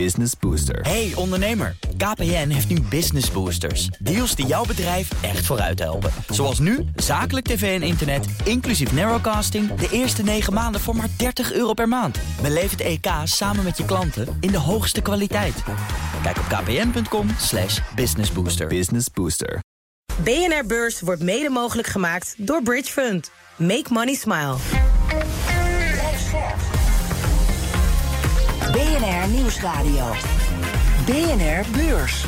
Business Booster. Hey ondernemer, KPN heeft nu Business Boosters. Deals die jouw bedrijf echt vooruit helpen. Zoals nu, zakelijk tv en internet, inclusief narrowcasting... de eerste 9 maanden voor maar 30 euro per maand. Beleef het EK samen met je klanten in de hoogste kwaliteit. Kijk op kpn.com slash businessbooster. Business Booster. BNR Beurs wordt mede mogelijk gemaakt door Bridge Fund. Make money smile. BNR Nieuwsradio. BNR Beurs.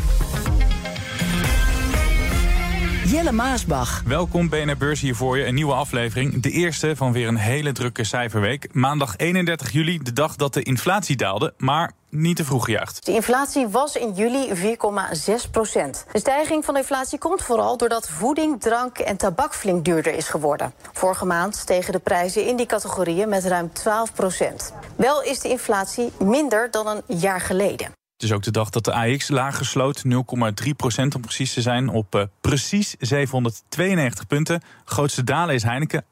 Jelle Maasbach. Welkom BNR Beurs hier voor je, een nieuwe aflevering. De eerste van weer een hele drukke cijferweek. Maandag 31 juli, de dag dat de inflatie daalde, maar niet te vroeg gejuicht. De inflatie was in juli 4,6 procent. De stijging van de inflatie komt vooral doordat voeding, drank en tabak flink duurder is geworden. Vorige maand stegen de prijzen in die categorieën met ruim 12 procent. Wel is de inflatie minder dan een jaar geleden. Het is ook de dag dat de AX laag gesloot, 0,3% om precies te zijn, op uh, precies 792 punten. Grootste dalen is Heineken, 8%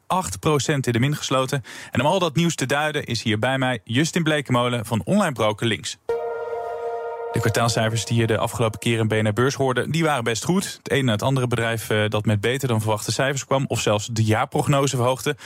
in de min gesloten. En om al dat nieuws te duiden is hier bij mij Justin Blekemolen van Online Broker Links. De kwartaalcijfers die je de afgelopen keer in BNR Beurs hoorde, die waren best goed. Het ene na het andere bedrijf uh, dat met beter dan verwachte cijfers kwam, of zelfs de jaarprognose verhoogde.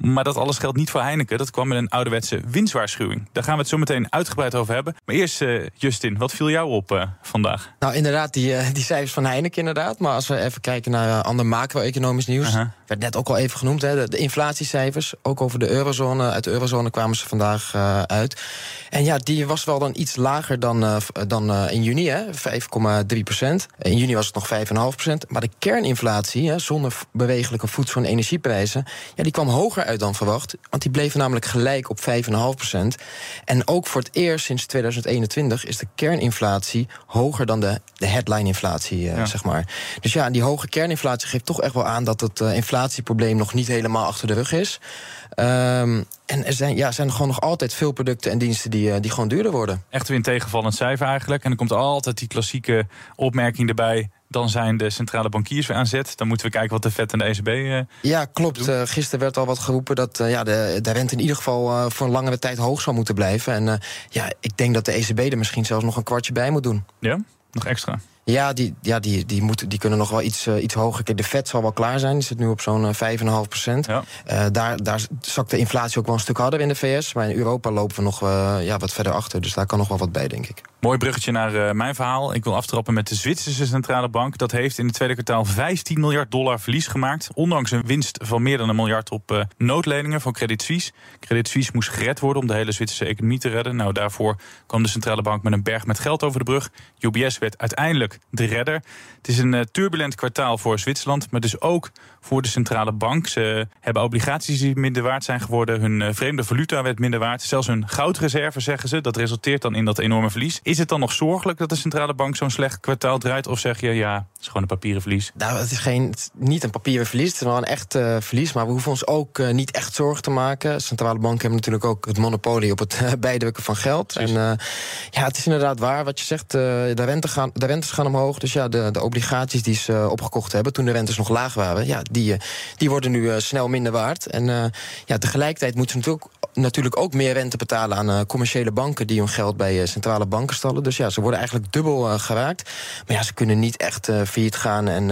Maar dat alles geldt niet voor Heineken. Dat kwam met een ouderwetse winstwaarschuwing. Daar gaan we het zo meteen uitgebreid over hebben. Maar eerst, uh, Justin, wat viel jou op uh, vandaag? Nou, inderdaad, die, uh, die cijfers van Heineken inderdaad. Maar als we even kijken naar ander macro-economisch nieuws... Uh -huh. werd net ook al even genoemd, hè, de, de, inflatiecijfers. Ook over de eurozone. Uit de eurozone kwamen ze vandaag uit. En ja, die was wel dan iets lager dan, dan in juni, 5,3 procent. In juni was het nog 5,5 procent. Maar de kerninflatie, hè, zonder bewegelijke voedsel- en energieprijzen... Ja, die kwam hoger uit dan verwacht. Want die bleven namelijk gelijk op 5,5 procent. En ook voor het eerst sinds 2021 is de kerninflatie hoger dan de, de headline-inflatie, ja. zeg maar. Dus ja, die hoge kerninflatie geeft toch echt wel aan dat het uh, inflatieprobleem nog niet helemaal achter de rug is. Um, en er zijn, ja, zijn er gewoon nog altijd veel producten en diensten die, uh, die gewoon duurder worden. Echt weer een tegenvallend cijfer eigenlijk. En er komt altijd die klassieke opmerking erbij dan zijn de centrale bankiers weer aan zet. Dan moeten we kijken wat de FED en de ECB. Uh, ja, klopt. Uh, gisteren werd al wat geroepen dat uh, ja, de, de rente in ieder geval voor een langere tijd hoog zal moeten blijven. En ja, ik denk dat de ECB er misschien zelfs nog een kwartje bij moet doen. Ja, nog extra. Ja, die, ja die, die, moeten, die kunnen nog wel iets, uh, iets hoger. Kijk, de vet zal wel klaar zijn. Die zit nu op zo'n uh, 5,5 procent. Ja. Uh, daar, daar zakt de inflatie ook wel een stuk harder in de VS. Maar in Europa lopen we nog ja, wat verder achter. Dus daar kan nog wel wat bij, denk ik. Mooi bruggetje naar mijn verhaal. Ik wil aftrappen met de Zwitserse Centrale Bank. Dat heeft in het tweede kwartaal 15 miljard dollar verlies gemaakt. Ondanks een winst van meer dan een miljard op noodleningen van Credit Suisse. Credit Suisse moest gered worden om de hele Zwitserse economie te redden. Nou, daarvoor kwam de Centrale Bank met een berg met geld over de brug. UBS werd uiteindelijk de redder. Het is een uh, turbulent kwartaal voor Zwitserland, maar dus ook voor de centrale bank. Ze hebben obligaties die minder waard zijn geworden. Hun uh, vreemde valuta werd minder waard. Zelfs hun goudreserve, zeggen ze. Dat resulteert dan in dat enorme verlies. Is het dan nog zorgelijk dat de centrale bank zo'n slecht kwartaal draait? Of zeg je, ja, het is gewoon een papieren verlies? Nou, het is geen, niet een papieren verlies. Het is wel een echt uh, verlies. Maar we hoeven ons ook niet echt zorgen te maken. Centrale banken hebben natuurlijk ook het monopolie op het bijdrukken van geld. Precies. En ja, het is inderdaad waar wat je zegt. de, rente gaan, de rentes gaan omhoog. Dus ja, de, de obligaties die ze uh, opgekocht hebben toen de rentes nog laag waren, ja, die, uh, die worden nu uh, snel minder waard. En ja, tegelijkertijd moeten ze natuurlijk, natuurlijk ook meer rente betalen aan commerciële banken die hun geld bij centrale banken stallen. Dus ja, ze worden eigenlijk dubbel geraakt. Maar ja, ze kunnen niet echt failliet gaan. En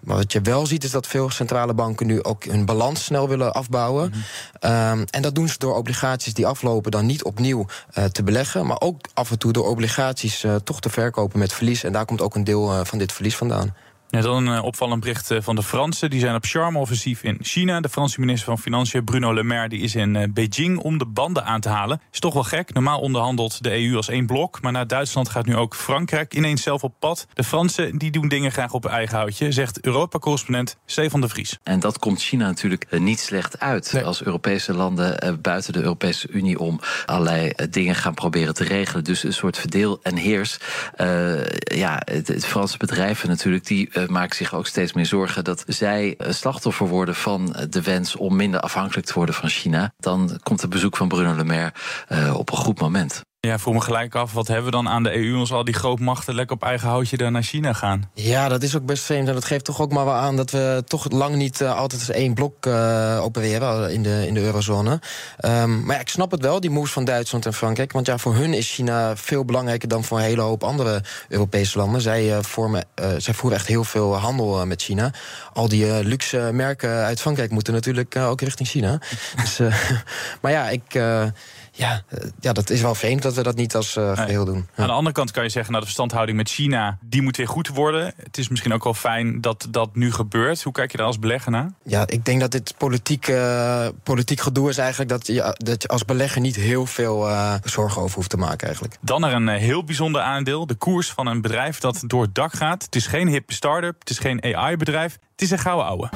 maar wat je wel ziet, is dat veel centrale banken nu ook hun balans snel willen afbouwen. Mm -hmm. um, en dat doen ze door obligaties die aflopen dan niet opnieuw te beleggen, maar ook af en toe door obligaties toch te verkopen met verlies. En daar komt ook een deel van dit verlies vandaan. Ja, dan een opvallend bericht van de Fransen. Die zijn op charme-offensief in China. De Franse minister van Financiën, Bruno Le Maire, die is in Beijing om de banden aan te halen. Is toch wel gek. Normaal onderhandelt de EU als één blok. Maar na Duitsland gaat nu ook Frankrijk ineens zelf op pad. De Fransen die doen dingen graag op eigen houtje, zegt Europa-correspondent Stefan de Vries. En dat komt China natuurlijk niet slecht uit. Nee. Als Europese landen buiten de Europese Unie om allerlei dingen gaan proberen te regelen. Dus een soort verdeel en heers. Uh, ja, het, het Franse bedrijven natuurlijk, die maken zich ook steeds meer zorgen dat zij slachtoffer worden van de wens om minder afhankelijk te worden van China. Dan komt het bezoek van Bruno Le Maire uh, op een goed moment. Ja, vroeg me gelijk af, wat hebben we dan aan de EU als al die grootmachten lekker op eigen houtje daar naar China gaan? Ja, dat is ook best vreemd. En dat geeft toch ook maar wel aan dat we toch lang niet uh, altijd als één blok uh, opereren in de, in de eurozone. Um, maar ja, ik snap het wel, die moves van Duitsland en Frankrijk. Want ja, voor hun is China veel belangrijker dan voor een hele hoop andere Europese landen. Zij, uh, vormen, zij voeren echt heel veel handel met China. Al die luxe merken uit Frankrijk moeten natuurlijk ook richting China. dus, maar ja, ik ja, eh, ja, dat is wel vreemd dat we dat niet als uh, geheel doen. Aan de andere kant kan je zeggen, nou, de verstandhouding met China, die moet weer goed worden. Het is misschien ook wel fijn dat dat nu gebeurt. Hoe kijk je daar als belegger naar? Ja, ik denk dat dit politiek, uh, politiek gedoe is eigenlijk dat je, dat je als belegger niet heel veel uh, zorgen over hoeft te maken eigenlijk. Dan naar een heel bijzonder aandeel. De koers van een bedrijf dat door het dak gaat. Het is geen hip start-up, het is geen AI-bedrijf. Het is een gouden ouwe.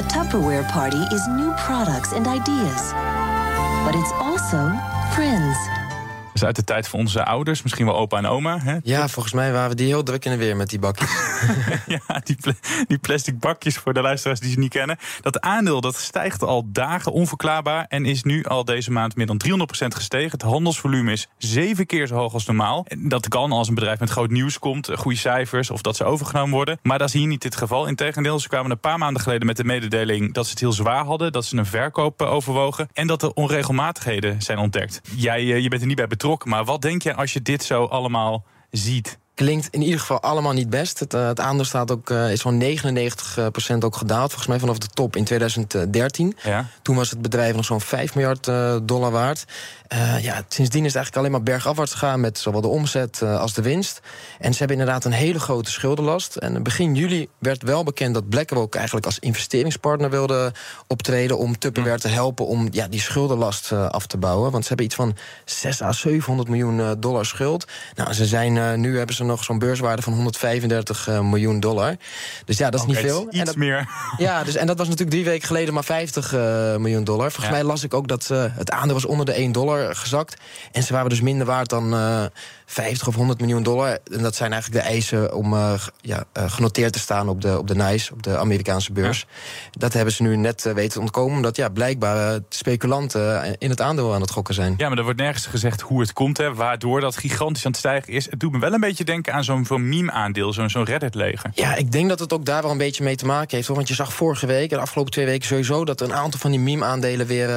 A Tupperware party is new products and ideas. But it's also friends. Is uit de tijd van onze ouders, misschien wel opa en oma. Hè? Ja, volgens mij waren we die heel druk in de weer met die bakjes. ja, die, die, plastic bakjes voor de luisteraars die ze niet kennen. Dat aandeel dat stijgt al dagen onverklaarbaar en is nu al deze maand meer dan 300% gestegen. Het handelsvolume is zeven keer zo hoog als normaal. En dat kan als een bedrijf met groot nieuws komt, goede cijfers of dat ze overgenomen worden. Maar dat is hier niet het geval. Integendeel, ze kwamen een paar maanden geleden met de mededeling dat ze het heel zwaar hadden, dat ze een verkoop eh, overwogen en dat er onregelmatigheden zijn ontdekt. Jij eh, je bent er niet bij betrokken maar wat denk je als je dit zo allemaal ziet? Klinkt in ieder geval allemaal niet best. Het, uh, het aandeel staat ook, uh, is van 99% ook gedaald, volgens mij vanaf de top in 2013. Ja. Toen was het bedrijf nog zo'n 5 miljard uh, dollar waard. ja, sindsdien is het eigenlijk alleen maar bergafwaarts gegaan met zowel de omzet als de winst. En ze hebben inderdaad een hele grote schuldenlast. En begin juli werd wel bekend dat BlackRock eigenlijk als investeringspartner wilde optreden om Tupperware te helpen om ja, die schuldenlast af te bouwen. Want ze hebben iets van 6 à 700 miljoen dollar schuld. Nou, ze zijn nu hebben ze nog zo'n beurswaarde van 135 uh, eh, miljoen dollar. Dus ja, dat is niet veel. Iets en dat, meer. Ja, dus, en dat was natuurlijk drie weken geleden maar 50 uh, miljoen dollar. Volgens mij las ik ook dat uh, het aandeel was onder de 1 dollar gezakt. En ze waren dus minder waard dan 50 of 100 miljoen dollar. En dat zijn eigenlijk de eisen om ja, genoteerd te staan op de, op de NICE, op de Amerikaanse beurs. Dat hebben ze nu net weten ontkomen, omdat ja, blijkbaar speculanten in het aandeel aan het gokken zijn. Ja, maar er wordt nergens gezegd hoe het komt, hè, waardoor dat gigantisch aan het stijgen is. Het doet me wel een beetje denken aan zo'n meme-aandeel, zo'n zo'n Reddit-leger. Ja, ik denk dat het ook daar wel een beetje mee te maken heeft. Hoor. Want je zag vorige week en de afgelopen twee weken sowieso dat een aantal van die meme-aandelen weer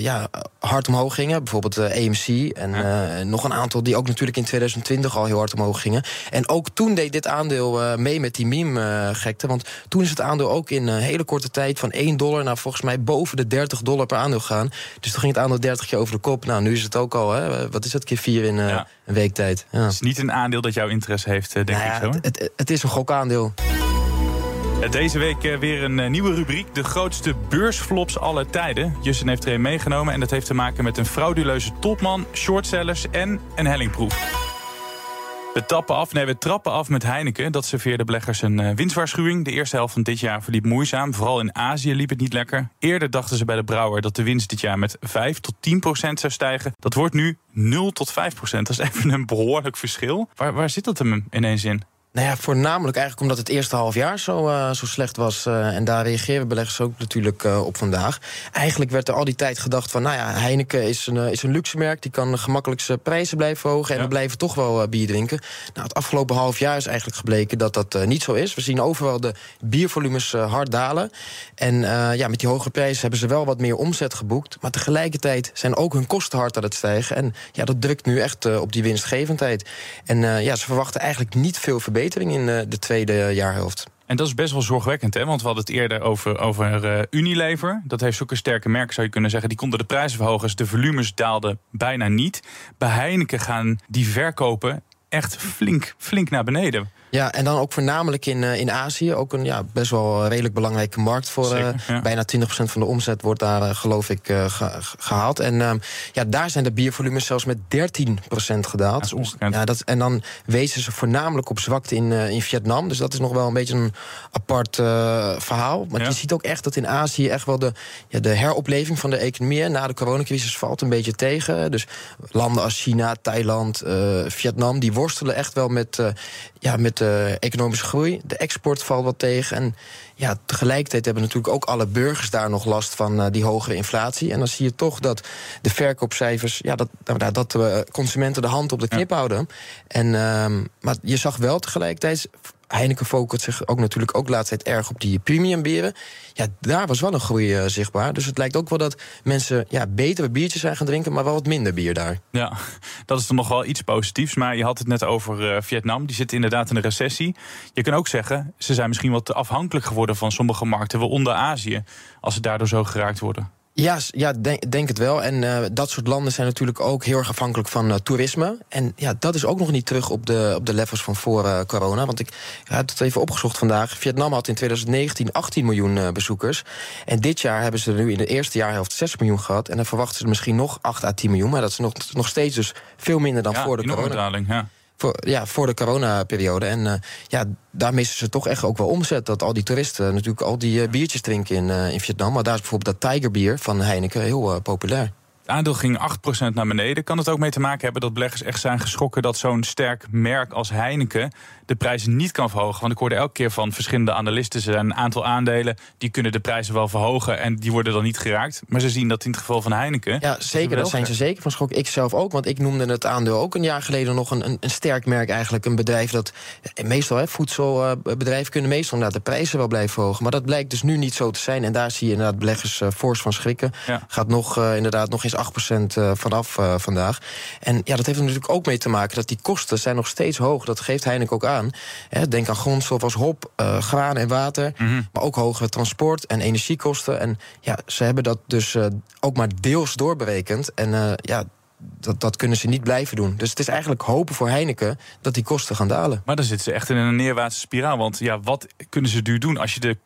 ja, hard omhoog gingen. Bijvoorbeeld AMC en ja. nog een aantal die ook natuurlijk in 2020 al heel hard omhoog gingen. En ook toen deed dit aandeel uh, mee met die meme-gekte. want toen is het aandeel ook in een hele korte tijd van 1 dollar naar volgens mij boven de 30 dollar per aandeel gaan. Dus toen ging het aandeel 30 keer over de kop. Nou, nu is het ook al, hè, wat is het, keer vier in uh, ja. een week tijd. Ja. Het is niet een aandeel dat jouw interesse heeft, denk nou ja, ik zo. Het, het, het is een gokaandeel. Deze week weer een nieuwe rubriek. De grootste beursflops aller tijden. Jussen heeft er een meegenomen. En dat heeft te maken met een frauduleuze topman, shortsellers en een hellingproef. We tappen af, nee, we trappen af met Heineken. Dat serveerde beleggers een uh, winstwaarschuwing. De eerste helft van dit jaar verliep moeizaam. Vooral in Azië liep het niet lekker. Eerder dachten ze bij de brouwer dat de winst dit jaar met 5 tot 10 procent zou stijgen. Dat wordt nu 0 tot 5 procent. Dat is even een behoorlijk verschil. Waar, waar zit dat hem ineens in? Nou ja, voornamelijk eigenlijk omdat het eerste half jaar zo, uh, zo slecht was. Uh, en daar reageren beleggers ook natuurlijk uh, op vandaag. Eigenlijk werd er al die tijd gedacht van... nou ja, Heineken is een, is een luxe merk. Die kan gemakkelijk zijn prijzen blijven verhogen. En we blijven toch wel bier drinken. Nou, het afgelopen half jaar is eigenlijk gebleken dat dat niet zo is. We zien overal de biervolumes hard dalen. En ja, met die hoge prijzen hebben ze wel wat meer omzet geboekt. Maar tegelijkertijd zijn ook hun kosten hard aan het stijgen. En ja, dat drukt nu echt op die winstgevendheid. En ja, ze verwachten eigenlijk niet veel verbetering verbetering in eh, de tweede jaarhelft. En dat is best wel zorgwekkend, hè? Want we hadden het eerder over, over uh, Unilever. Dat heeft zulke sterke merken, zou je kunnen zeggen. Die konden de prijzen verhogen, dus de volumes daalden bijna niet. Bij Heineken gaan die verkopen echt flink, flink naar beneden. Ja, en dan ook voornamelijk in, uh, in Azië. Ook een ja, best wel redelijk belangrijke markt voor. Ja. Bijna 20% van de omzet wordt daar, geloof ik, ge gehaald. En ehm, ja, daar zijn de biervolumes zelfs met 13% gedaald. Dat ja, dat, en dan wezen ze voornamelijk op zwakte in, in Vietnam. Dus dat is nog wel een beetje een apart verhaal. Maar je ziet ook echt dat in Azië echt wel de, ja, de heropleving van de economie na de coronacrisis valt een beetje tegen. Dus landen als China, Thailand, Vietnam, die worstelen echt wel met, ja, met hebt economische groei, de export valt wat tegen. En ja, tegelijkertijd hebben natuurlijk ook alle burgers daar nog last van die hogere inflatie. En dan zie je toch dat de verkoopcijfers, ja, dat, nou, dat consumenten de hand op de knip houden. En, ehm, maar je zag wel tegelijkertijd Heineken focust zich ook natuurlijk ook de laatste tijd erg op die premium bieren. Ja, daar was wel een groei uh, zichtbaar. Dus het lijkt ook wel dat mensen ja, betere biertjes zijn gaan drinken, maar wel wat minder bier daar. Ja, dat is dan nog wel iets positiefs. Maar je had het net over uh, Vietnam. Die zit inderdaad in een recessie. Je kan ook zeggen, ze zijn misschien wat afhankelijk geworden van sommige markten, waaronder Azië, als ze daardoor zo geraakt worden. Ja, ja denk, denk het wel. En uh, dat soort landen zijn natuurlijk ook heel erg afhankelijk van uh, toerisme. En ja, dat is ook nog niet terug op de, op de levels van voor uh, corona. Want ik heb het even opgezocht vandaag. Vietnam had in 2019 18 miljoen bezoekers. En dit jaar hebben ze er nu in de eerste jaarhelft 6 miljoen gehad. En dan verwachten ze misschien nog 8 à 10 miljoen. Maar dat is nog, nog steeds dus veel minder dan ja, voor de corona. Ja voor, ja, voor de coronaperiode. En uh, ja, daar missen ze toch echt ook wel omzet. Dat al die toeristen natuurlijk al die uh, biertjes drinken in, in Vietnam. Maar daar is bijvoorbeeld dat Tigerbier van Heineken heel populair. Het aandeel ging 8% naar beneden. Kan het ook mee te maken hebben dat beleggers echt zijn geschrokken dat zo'n sterk merk als Heineken de prijzen niet kan verhogen? Want ik hoorde elke keer van verschillende analisten. Er zijn een aantal aandelen die kunnen de prijzen wel verhogen en die worden dan niet geraakt. Maar ze zien dat in het geval van Heineken. Ja, zeker. Daar zijn ze zeker van schok. Ik zelf ook, want ik noemde het aandeel ook een jaar geleden nog een, een, sterk merk eigenlijk. Een bedrijf dat eh, meestal, hè, voedselbedrijven kunnen meestal inderdaad de prijzen wel blijven verhogen. Maar dat blijkt dus nu niet zo te zijn. En daar zie je inderdaad beleggers uh, fors van schrikken. Gaat nog uh, inderdaad nog eens 8% uh, vanaf uh, vandaag. En ja, dat heeft er natuurlijk ook mee te maken dat die kosten zijn nog steeds hoog. Dat geeft Heineken ook aan. Denk aan grondstof als hop, uh, graan en water. Mm -hmm. Maar ook hogere transport- en energiekosten. En ja, ze hebben dat dus ook maar deels doorberekend. En ja, dat, dat kunnen ze niet blijven doen. Dus het is eigenlijk hopen voor Heineken dat die kosten gaan dalen. Maar dan zitten ze echt in een neerwaartse spiraal. Want ja, wat kunnen ze nu doen? Als je de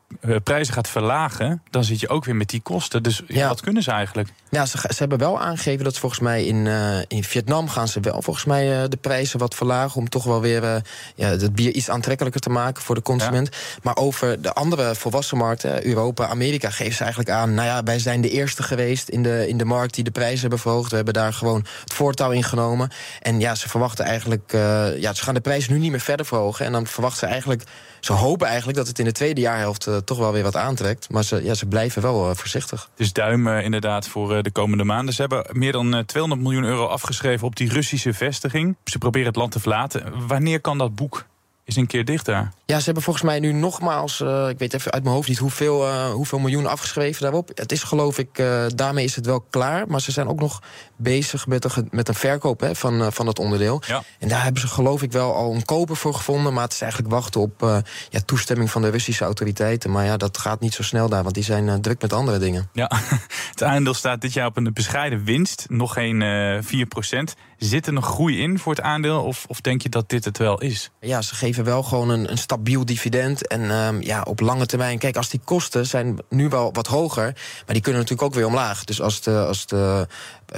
prijzen gaat verlagen, dan zit je ook weer met die kosten. Dus ja, wat kunnen ze eigenlijk? Ja, ze, ze hebben wel aangegeven dat volgens mij in, uh, in Vietnam gaan ze wel volgens mij uh, de prijzen wat verlagen. Om toch wel weer ja, het bier iets aantrekkelijker te maken voor de consument. Ja. Maar over de andere volwassen markten, Europa, Amerika, geven ze eigenlijk aan. Nou ja, wij zijn de eerste geweest in de, in de markt die de prijzen hebben verhoogd. We hebben daar gewoon het voortouw ingenomen. En ja, ze verwachten eigenlijk. ja, ze gaan de prijzen nu niet meer verder verhogen. En dan verwachten ze eigenlijk. Ze hopen eigenlijk dat het in de tweede jaarhelft toch wel weer wat aantrekt. Maar ze, ja, ze blijven wel uh, voorzichtig. Dus duim uh, inderdaad voor de komende maanden. Ze hebben meer dan 200 miljoen euro afgeschreven op die Russische vestiging. Ze proberen het land te verlaten. Wanneer kan dat boek is een keer dicht daar. Ja, ze hebben volgens mij nu nogmaals, uh, ik weet even uit mijn hoofd niet hoeveel, uh, hoeveel miljoen afgeschreven daarop. Het is geloof ik, uh, daarmee is het wel klaar. Maar ze zijn ook nog bezig met een, met een verkoop hè, van, van dat onderdeel. Ja. En daar hebben ze geloof ik wel al een koper voor gevonden. Maar het is eigenlijk wachten op ja, toestemming van de Russische autoriteiten. Maar ja, dat gaat niet zo snel daar, want die zijn druk met andere dingen. Ja, het aandeel staat dit jaar op een bescheiden winst. Nog geen 4 Zit er nog groei in voor het aandeel? Of, of denk je dat dit het wel is? Ja, ze geven wel gewoon een, een stabiel dividend. En um, ja, op lange termijn. Kijk, als die kosten zijn nu wel wat hoger. Maar die kunnen natuurlijk ook weer omlaag. Dus als de, als de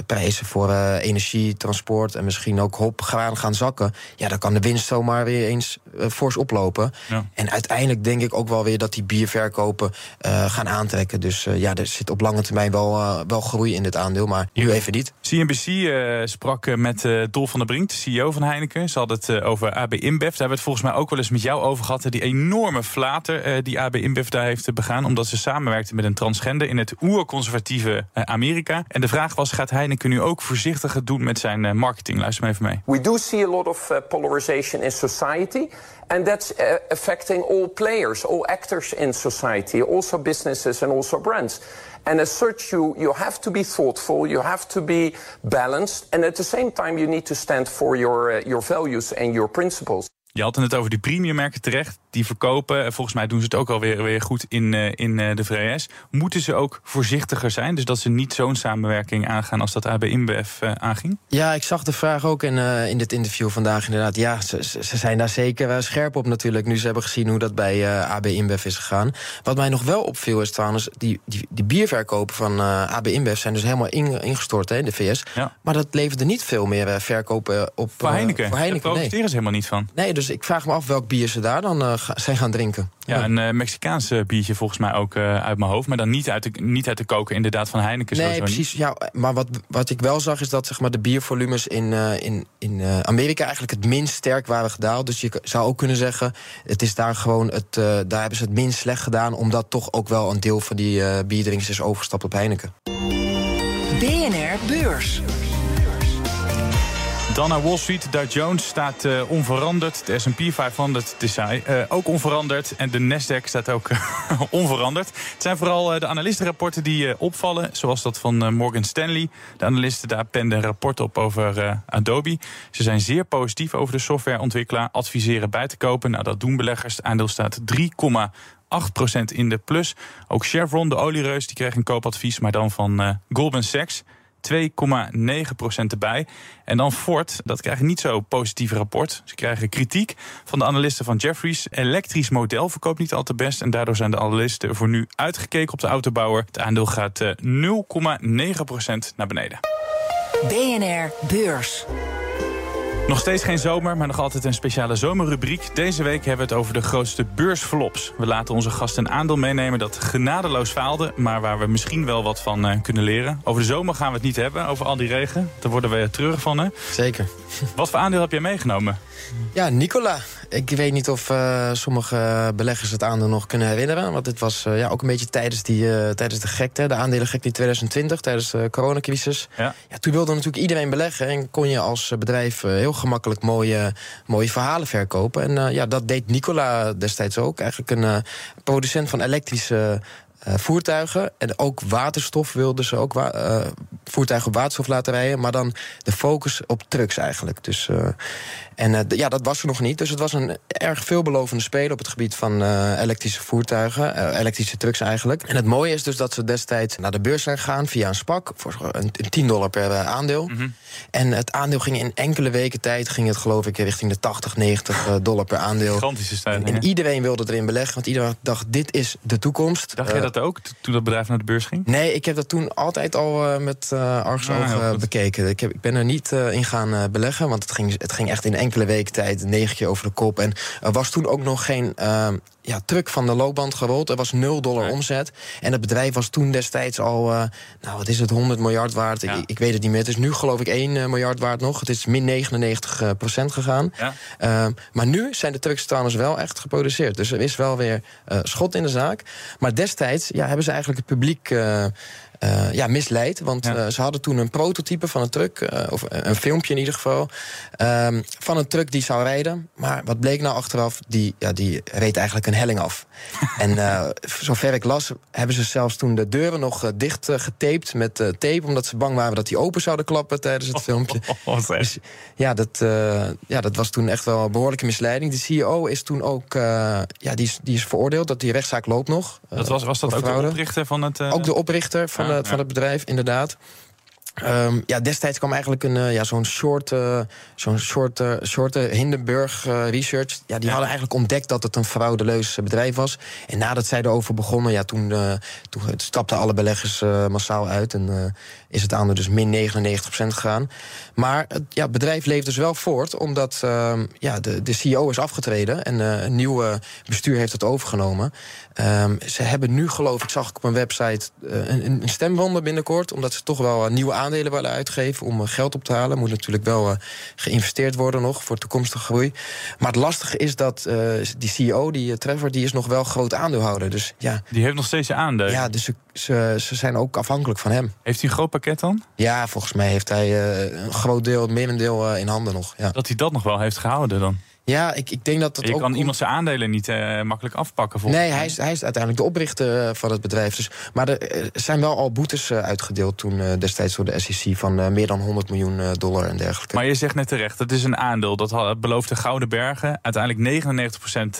prijzen voor uh, energie, transport en misschien ook hop, graan gaan zakken. Ja, dan kan de winst zomaar weer eens uh, fors oplopen. Ja. En uiteindelijk denk ik ook wel weer dat die bierverkopen uh, gaan aantrekken. Dus ja, er zit op lange termijn wel, wel groei in dit aandeel. Maar nu even niet. CNBC sprak met Dolf van der Brink, de CEO van Heineken. Ze hadden het over AB InBev. Daar hebben we het volgens mij ook wel eens met jou over gehad. Die enorme flater die AB InBev daar heeft begaan. Omdat ze samenwerkten met een transgender in het oerconservatieve Amerika. En de vraag was, gaat Heineken nu ook voorzichtiger doen met zijn uh, marketing? Luister maar even mee. We do see a lot of uh, polarization in society. And that's uh, affecting all players, all actors in society, also businesses and also brands. And as such, you, you have to be thoughtful, you have to be balanced, and at the same time, you need to stand for your, your values and your principles. Je had het over die premiummerken terecht. Die verkopen, volgens mij doen ze het ook alweer weer goed in, uh, in uh, de VS. Moeten ze ook voorzichtiger zijn? Dus dat ze niet zo'n samenwerking aangaan als dat AB InBev uh, aanging? Ja, ik zag de vraag ook in, in dit interview vandaag inderdaad. Ja, ze, ze zijn daar zeker scherp op natuurlijk. Nu ze hebben gezien hoe dat bij AB InBev is gegaan. Wat mij nog wel opviel is trouwens... die, die, die bierverkopen van AB InBev zijn dus helemaal in, ingestort hè, in de VS. Ja. Maar dat leverde niet veel meer verkopen op... Voor Heineken? voor Heineken Daar profiteren nee. ze helemaal niet van. Nee, dus dus ik vraag me af welk bier ze daar dan uh, zijn gaan drinken. Ja, een uh, Mexicaans biertje volgens mij ook uit mijn hoofd. Maar dan niet uit de, niet uit de koken inderdaad van Heineken. Nee, precies. Ja, maar wat, wat ik wel zag is dat zeg maar, de biervolumes in, in, in Amerika eigenlijk het minst sterk waren gedaald. Dus je zou ook kunnen zeggen, het is daar gewoon het, daar hebben ze het minst slecht gedaan. Omdat toch ook wel een deel van die bierdrinkers is overgestapt op Heineken. BNR Beurs. Dan naar Wall Street. Dow Jones staat uh, onveranderd. De S&P 500 is uh, ook onveranderd. En de Nasdaq staat ook onveranderd. Het zijn vooral de analistenrapporten die opvallen. Zoals dat van Morgan Stanley. De analisten daar penden een rapport op over Adobe. Ze zijn zeer positief over de softwareontwikkelaar. Adviseren bij te kopen. Nou, dat doen beleggers. Aandeel staat 3, 8% in de plus. Ook Chevron, de oliereus, die kreeg een koopadvies, maar dan van Goldman Sachs. 2,9% erbij. En dan Ford, dat krijgt niet zo positief rapport. Ze krijgen kritiek van de analisten van Jeffries. Elektrisch model verkoopt niet al te best. En daardoor zijn de analisten voor nu uitgekeken op de autobouwer. Het aandeel gaat 0,9% eh, naar beneden. BNR Beurs. Nog steeds geen zomer, maar nog altijd een speciale zomerrubriek. Deze week hebben we het over de grootste beursflops. We laten onze gasten een aandeel meenemen dat genadeloos faalde... maar waar we misschien wel wat van uh, kunnen leren. Over de zomer gaan we het niet hebben, over al die regen. Daar worden we terug van, hè? Zeker. Wat voor aandeel heb jij meegenomen? Ja, Nicola. Ik weet niet of uh, sommige beleggers het aandeel nog kunnen herinneren. Want dit was uh, ja, ook een beetje tijdens, die, uh, tijdens de gekte. De aandelen gekte in 2020, tijdens de coronacrisis. Ja. Ja, toen wilde natuurlijk iedereen beleggen. En kon je als bedrijf heel gemakkelijk mooie, mooie verhalen verkopen. En ja, dat deed Nicola destijds ook. Eigenlijk een producent van elektrische uh, voertuigen. En ook waterstof wilden ze ook uh, voertuigen op waterstof laten rijden. Maar dan de focus op trucks eigenlijk. Dus, uh, en ja, dat was er nog niet. Dus het was een erg veelbelovende speler op het gebied van elektrische voertuigen. elektrische trucks eigenlijk. En het mooie is dus dat ze destijds naar de beurs zijn gegaan via een SPAC. Voor een, 10 dollar per aandeel. Mm -hmm. En het aandeel ging in enkele weken tijd, ging het geloof ik richting de 80, 90 dollar per aandeel. Gigantische stijging. En, en iedereen wilde erin beleggen, want iedereen dacht: dit is de toekomst. Dacht jij dat ook toen dat bedrijf naar de beurs ging? Nee, ik heb dat toen altijd al met uh, ah, bekeken. Ik, heb, ik ben er niet in gaan beleggen, want het ging, het ging echt in enkele weken tijd negen keer over de kop. En er was toen ook nog geen ja, truck van de loopband gerold. Er was 0 dollar omzet. En het bedrijf was toen destijds al, uh, nou wat is het, 100 miljard waard. Ik, ik, weet het niet meer. Het is nu geloof ik 1 uh, miljard waard nog. Het is min 99 uh, procent gegaan. Ja. Ehm, maar nu zijn de trucks trouwens wel echt geproduceerd. Dus er is wel weer schot in de zaak. Maar destijds ja, hebben ze eigenlijk het publiek uh, ja, misleid. Want ja. uh, ze hadden toen een prototype van een truck, uh, of een filmpje in ieder geval, um, van een truck die zou rijden. Maar wat bleek nou achteraf? Die, ja, die reed eigenlijk een helling af. en zover ik las, hebben ze zelfs toen de deuren nog dicht getaped met tape, omdat ze bang waren dat die open zouden klappen tijdens het filmpje. Oh, oh, dus, ja, dat, ja, dat was toen echt wel een behoorlijke misleiding. De CEO is toen ook, ja, die is, die is veroordeeld, dat die rechtszaak loopt nog. dat was, was dat ook de oprichter van het... Ook de oprichter van van, van het bedrijf, inderdaad. Um, ja, destijds kwam eigenlijk een, uh, ja, zo'n short, uh, zo'n short, uh, short Hindenburg Research. Ja, die hadden eigenlijk ontdekt dat het een fraudeleus bedrijf was. En nadat zij erover begonnen, ja, toen, toen stapten alle beleggers massaal uit. En is het aandeel dus min 99% gegaan. Maar het ja, bedrijf leeft dus wel voort, omdat ehm, ja, de, de CEO is afgetreden en een nieuwe bestuur heeft het overgenomen. Um, ze hebben nu, geloof ik, zag ik op een website een, een stemwonder binnenkort, omdat ze toch wel nieuwe aandelen willen uitgeven om eh, geld op te halen. Moet natuurlijk wel uh, geïnvesteerd worden nog voor toekomstige groei. Maar het lastige is dat uh, die CEO, die Trevor, die is nog wel groot aandeelhouder. Dus ja. Die heeft nog steeds je aandelen. Ja, dus ze, ze, ze, zijn ook afhankelijk van hem. Heeft hij een groot pakket dan? Ja, volgens mij heeft hij een groot deel, merendeel in handen nog. Ja. Dat hij dat nog wel heeft gehouden dan? Ja, ik, ik denk dat het je ook... kan iemand zijn aandelen niet uh, makkelijk afpakken. Nee, hij is, hij is uiteindelijk de oprichter eh, van het bedrijf. Dus, maar er zijn wel al boetes uh, uitgedeeld toen uh, destijds door de SEC... van meer dan 100 miljoen dollar en dergelijke. Maar je zegt net terecht, het is een aandeel. Dat beloofde Gouden Bergen. Uiteindelijk 99%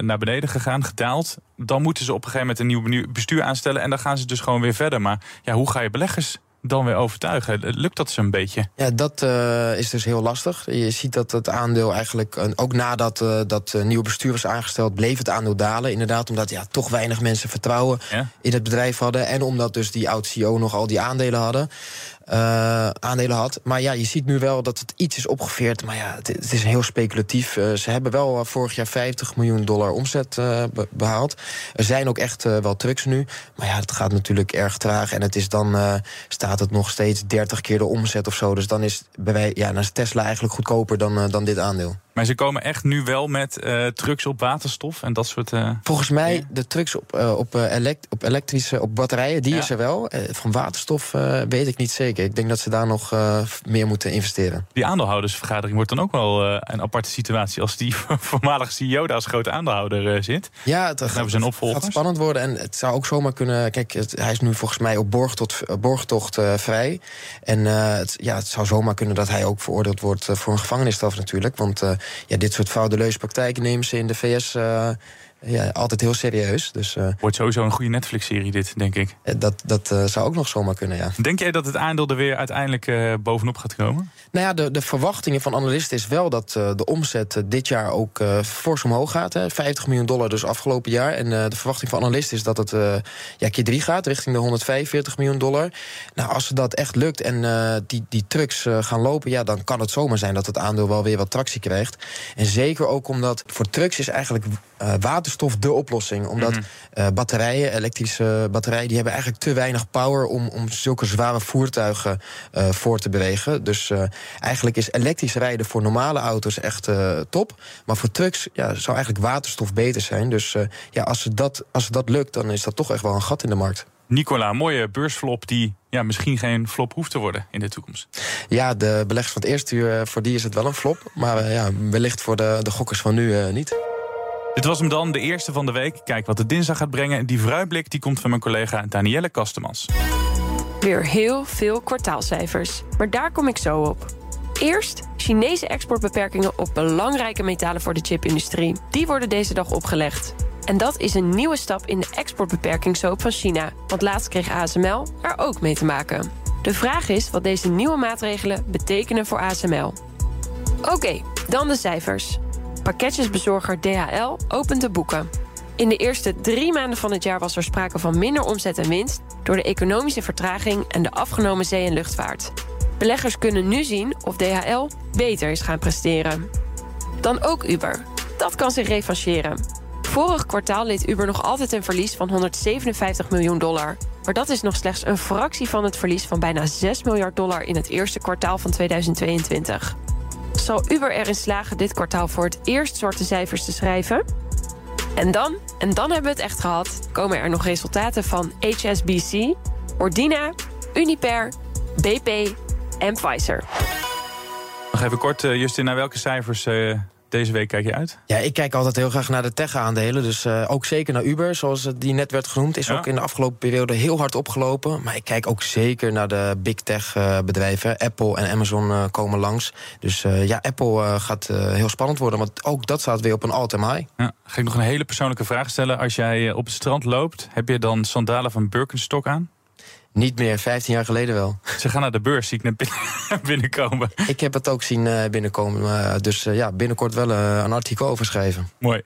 naar beneden gegaan, gedaald. Dan moeten ze op een gegeven moment een nieuw bestuur aanstellen... en dan gaan ze dus gewoon weer verder. Maar ja, hoe ga je beleggers dan weer overtuigen? Lukt dat zo'n beetje? Ja, dat uh, is dus heel lastig. Je ziet dat het aandeel eigenlijk, ook nadat uh, dat uh, nieuwe bestuur was aangesteld, bleef het aandeel dalen. Inderdaad, omdat ja, toch weinig mensen vertrouwen ja? in het bedrijf hadden. En omdat dus die oud-CEO nog al die aandelen hadden. Uh, aandelen had. Maar ja, je ziet nu wel dat het iets is opgeveerd. Maar ja, het, het is heel speculatief. Uh, ze hebben wel vorig jaar 50 miljoen dollar omzet behaald. Er zijn ook echt wel trucks nu. Maar ja, het gaat natuurlijk erg traag. En het is dan staat het nog steeds 30 keer de omzet of zo. Dus dan is, bij wij, ja, dan is Tesla eigenlijk goedkoper dan, dan dit aandeel. Maar ze komen echt nu wel met uh, trucks op waterstof en dat soort. Uh, Volgens mij de trucks op, uh, op, elekt op elektrische, op batterijen, die ja. is er wel. van waterstof weet ik niet zeker. Ik denk dat ze daar nog meer moeten investeren. Die aandeelhoudersvergadering wordt dan ook wel een aparte situatie als die voormalige CEO daar als grote aandeelhouder zit. Ja, het gaat, zijn opvolgers. gaat spannend worden en het zou ook zomaar kunnen. Kijk, het, hij is nu volgens mij op borgtocht, borgtocht vrij. En het, ja, het zou zomaar kunnen dat hij ook veroordeeld wordt voor een gevangenisstraf natuurlijk. Want ja, dit soort fraudeleuze praktijken nemen ze in de VS uh, ja, altijd heel serieus. Dus, uh, Wordt sowieso een goede Netflix-serie dit, denk ik. Dat, dat uh, zou ook nog zomaar kunnen, ja. Denk jij dat het aandeel er weer uiteindelijk uh, bovenop gaat komen? Nou ja, de, de verwachtingen van analisten is wel dat de omzet dit jaar ook fors omhoog gaat. Hè. 50 miljoen dollar dus afgelopen jaar. En de verwachting van analisten is dat het ja, keer 3 gaat, richting de 145 miljoen dollar. Nou, als dat echt lukt en die, die trucks gaan lopen, ja, dan kan het zomaar zijn dat het aandeel wel weer wat tractie krijgt. En zeker ook omdat voor trucks is eigenlijk waterstof waterstof de oplossing. Omdat mm batterijen, elektrische batterijen, die hebben eigenlijk te weinig power om, om zulke zware voertuigen uh, voor te bewegen. Dus uh, eigenlijk is elektrisch rijden voor normale auto's echt top. Maar voor trucks ja, zou eigenlijk waterstof beter zijn. Dus ja, als, het dat, als het dat lukt, dan is dat toch echt wel een gat in de markt. Nicola, mooie beursflop die ja, misschien geen flop hoeft te worden in de toekomst. Ja, de beleggers van het eerste uur, voor die is het wel een flop. Maar ja, wellicht voor de, de gokkers van nu niet. Dit was hem dan, de eerste van de week. Kijk wat de dinsdag gaat brengen. Die vooruitblik die komt van mijn collega Danielle Kastemans. Weer heel veel kwartaalcijfers. Maar daar kom ik zo op. Eerst Chinese exportbeperkingen op belangrijke metalen voor de chipindustrie. Die worden deze dag opgelegd. En dat is een nieuwe stap in de exportbeperkingshoop van China. Want laatst kreeg ASML er ook mee te maken. De vraag is wat deze nieuwe maatregelen betekenen voor ASML. Oké, dan de cijfers. Pakketjesbezorger DHL opent de boeken. In de eerste drie maanden van het jaar was er sprake van minder omzet en winst... door de economische vertraging en de afgenomen zee- en luchtvaart. Beleggers kunnen nu zien of DHL beter is gaan presteren. Dan ook Uber. Dat kan zich revancheren. Vorig kwartaal leed Uber nog altijd een verlies van 157 miljoen dollar. Maar dat is nog slechts een fractie van het verlies van bijna 6 miljard dollar... in het eerste kwartaal van 2022 zal Uber erin slagen dit kwartaal voor het eerst zwarte cijfers te schrijven. En dan, en dan hebben we het echt gehad, komen er nog resultaten van HSBC, Ordina, Uniper, BP en Pfizer. Nog even kort, eh, Justin, naar welke cijfers uh, deze week kijk je uit? Ja, ik kijk altijd heel graag naar de tech-aandelen. Dus uh, ook zeker naar Uber, zoals die net werd genoemd. Is ja. ook in de afgelopen periode heel hard opgelopen. Maar ik kijk ook zeker naar de big tech-bedrijven. Apple en Amazon uh, komen langs. Dus uh, ja, Apple gaat heel spannend worden. Want ook dat staat weer op een all-time high. Ja, ga ik nog een hele persoonlijke vraag stellen. Als jij op het strand loopt, heb je dan sandalen van Birkenstock aan? Niet meer, 15 jaar geleden wel. Ze gaan naar de beurs, zie ik net binnenkomen. Ik heb het ook zien uh, binnenkomen. Uh, dus uh, ja, binnenkort wel een artikel over schrijven. Mooi.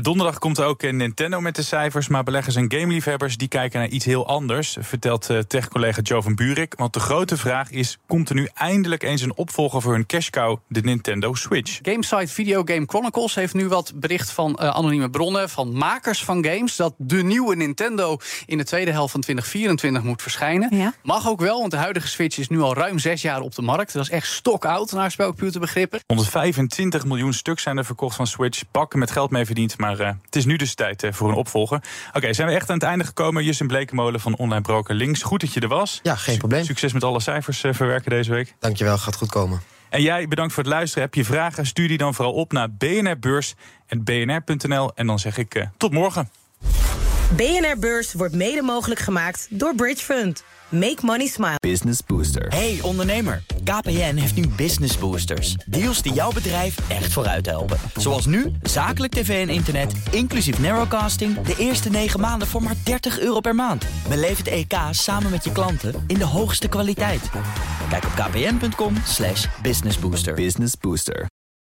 donderdag komt er ook Nintendo met de cijfers. Maar beleggers en gameliefhebbers die kijken naar iets heel anders. Vertelt tech-collega Joe van Burik. Want de grote vraag is: komt er nu eindelijk eens een opvolger voor hun cash cow, de Nintendo Switch? Gamesite Video Game Chronicles heeft nu wat bericht van anonieme bronnen. van makers van games. dat de nieuwe Nintendo in de tweede helft van 2024 moet verschijnen. Ja. Mag ook wel, want de huidige Switch is nu al ruim zes jaar op de markt. Dat is echt stokoud naar spelcomputerbegrippen. 125 miljoen stuks zijn er verkocht van Switch. Pakken met geld mee verdiend, maar uh, het is nu dus tijd uh, voor een opvolger. Oké, okay, zijn we echt aan het einde gekomen? Justin Blekenmolen van Online Broker Links. Goed dat je er was. Ja, geen probleem. Succes met alle cijfers uh, verwerken deze week. Dankjewel, gaat goed komen. En jij, bedankt voor het luisteren. Heb je vragen, stuur die dan vooral op naar bnrbeurs.bnr.nl. En dan zeg ik tot morgen. BNR Beurs wordt mede mogelijk gemaakt door Bridge Fund. Make money smile. Business Booster. Hey ondernemer, KPN heeft nu Business Boosters. Deals die jouw bedrijf echt vooruit helpen. Zoals nu, zakelijk tv en internet, inclusief narrowcasting... de eerste 9 maanden voor maar 30 euro per maand. Beleef het EK samen met je klanten in de hoogste kwaliteit. Kijk op kpn.com businessbooster. Business Booster.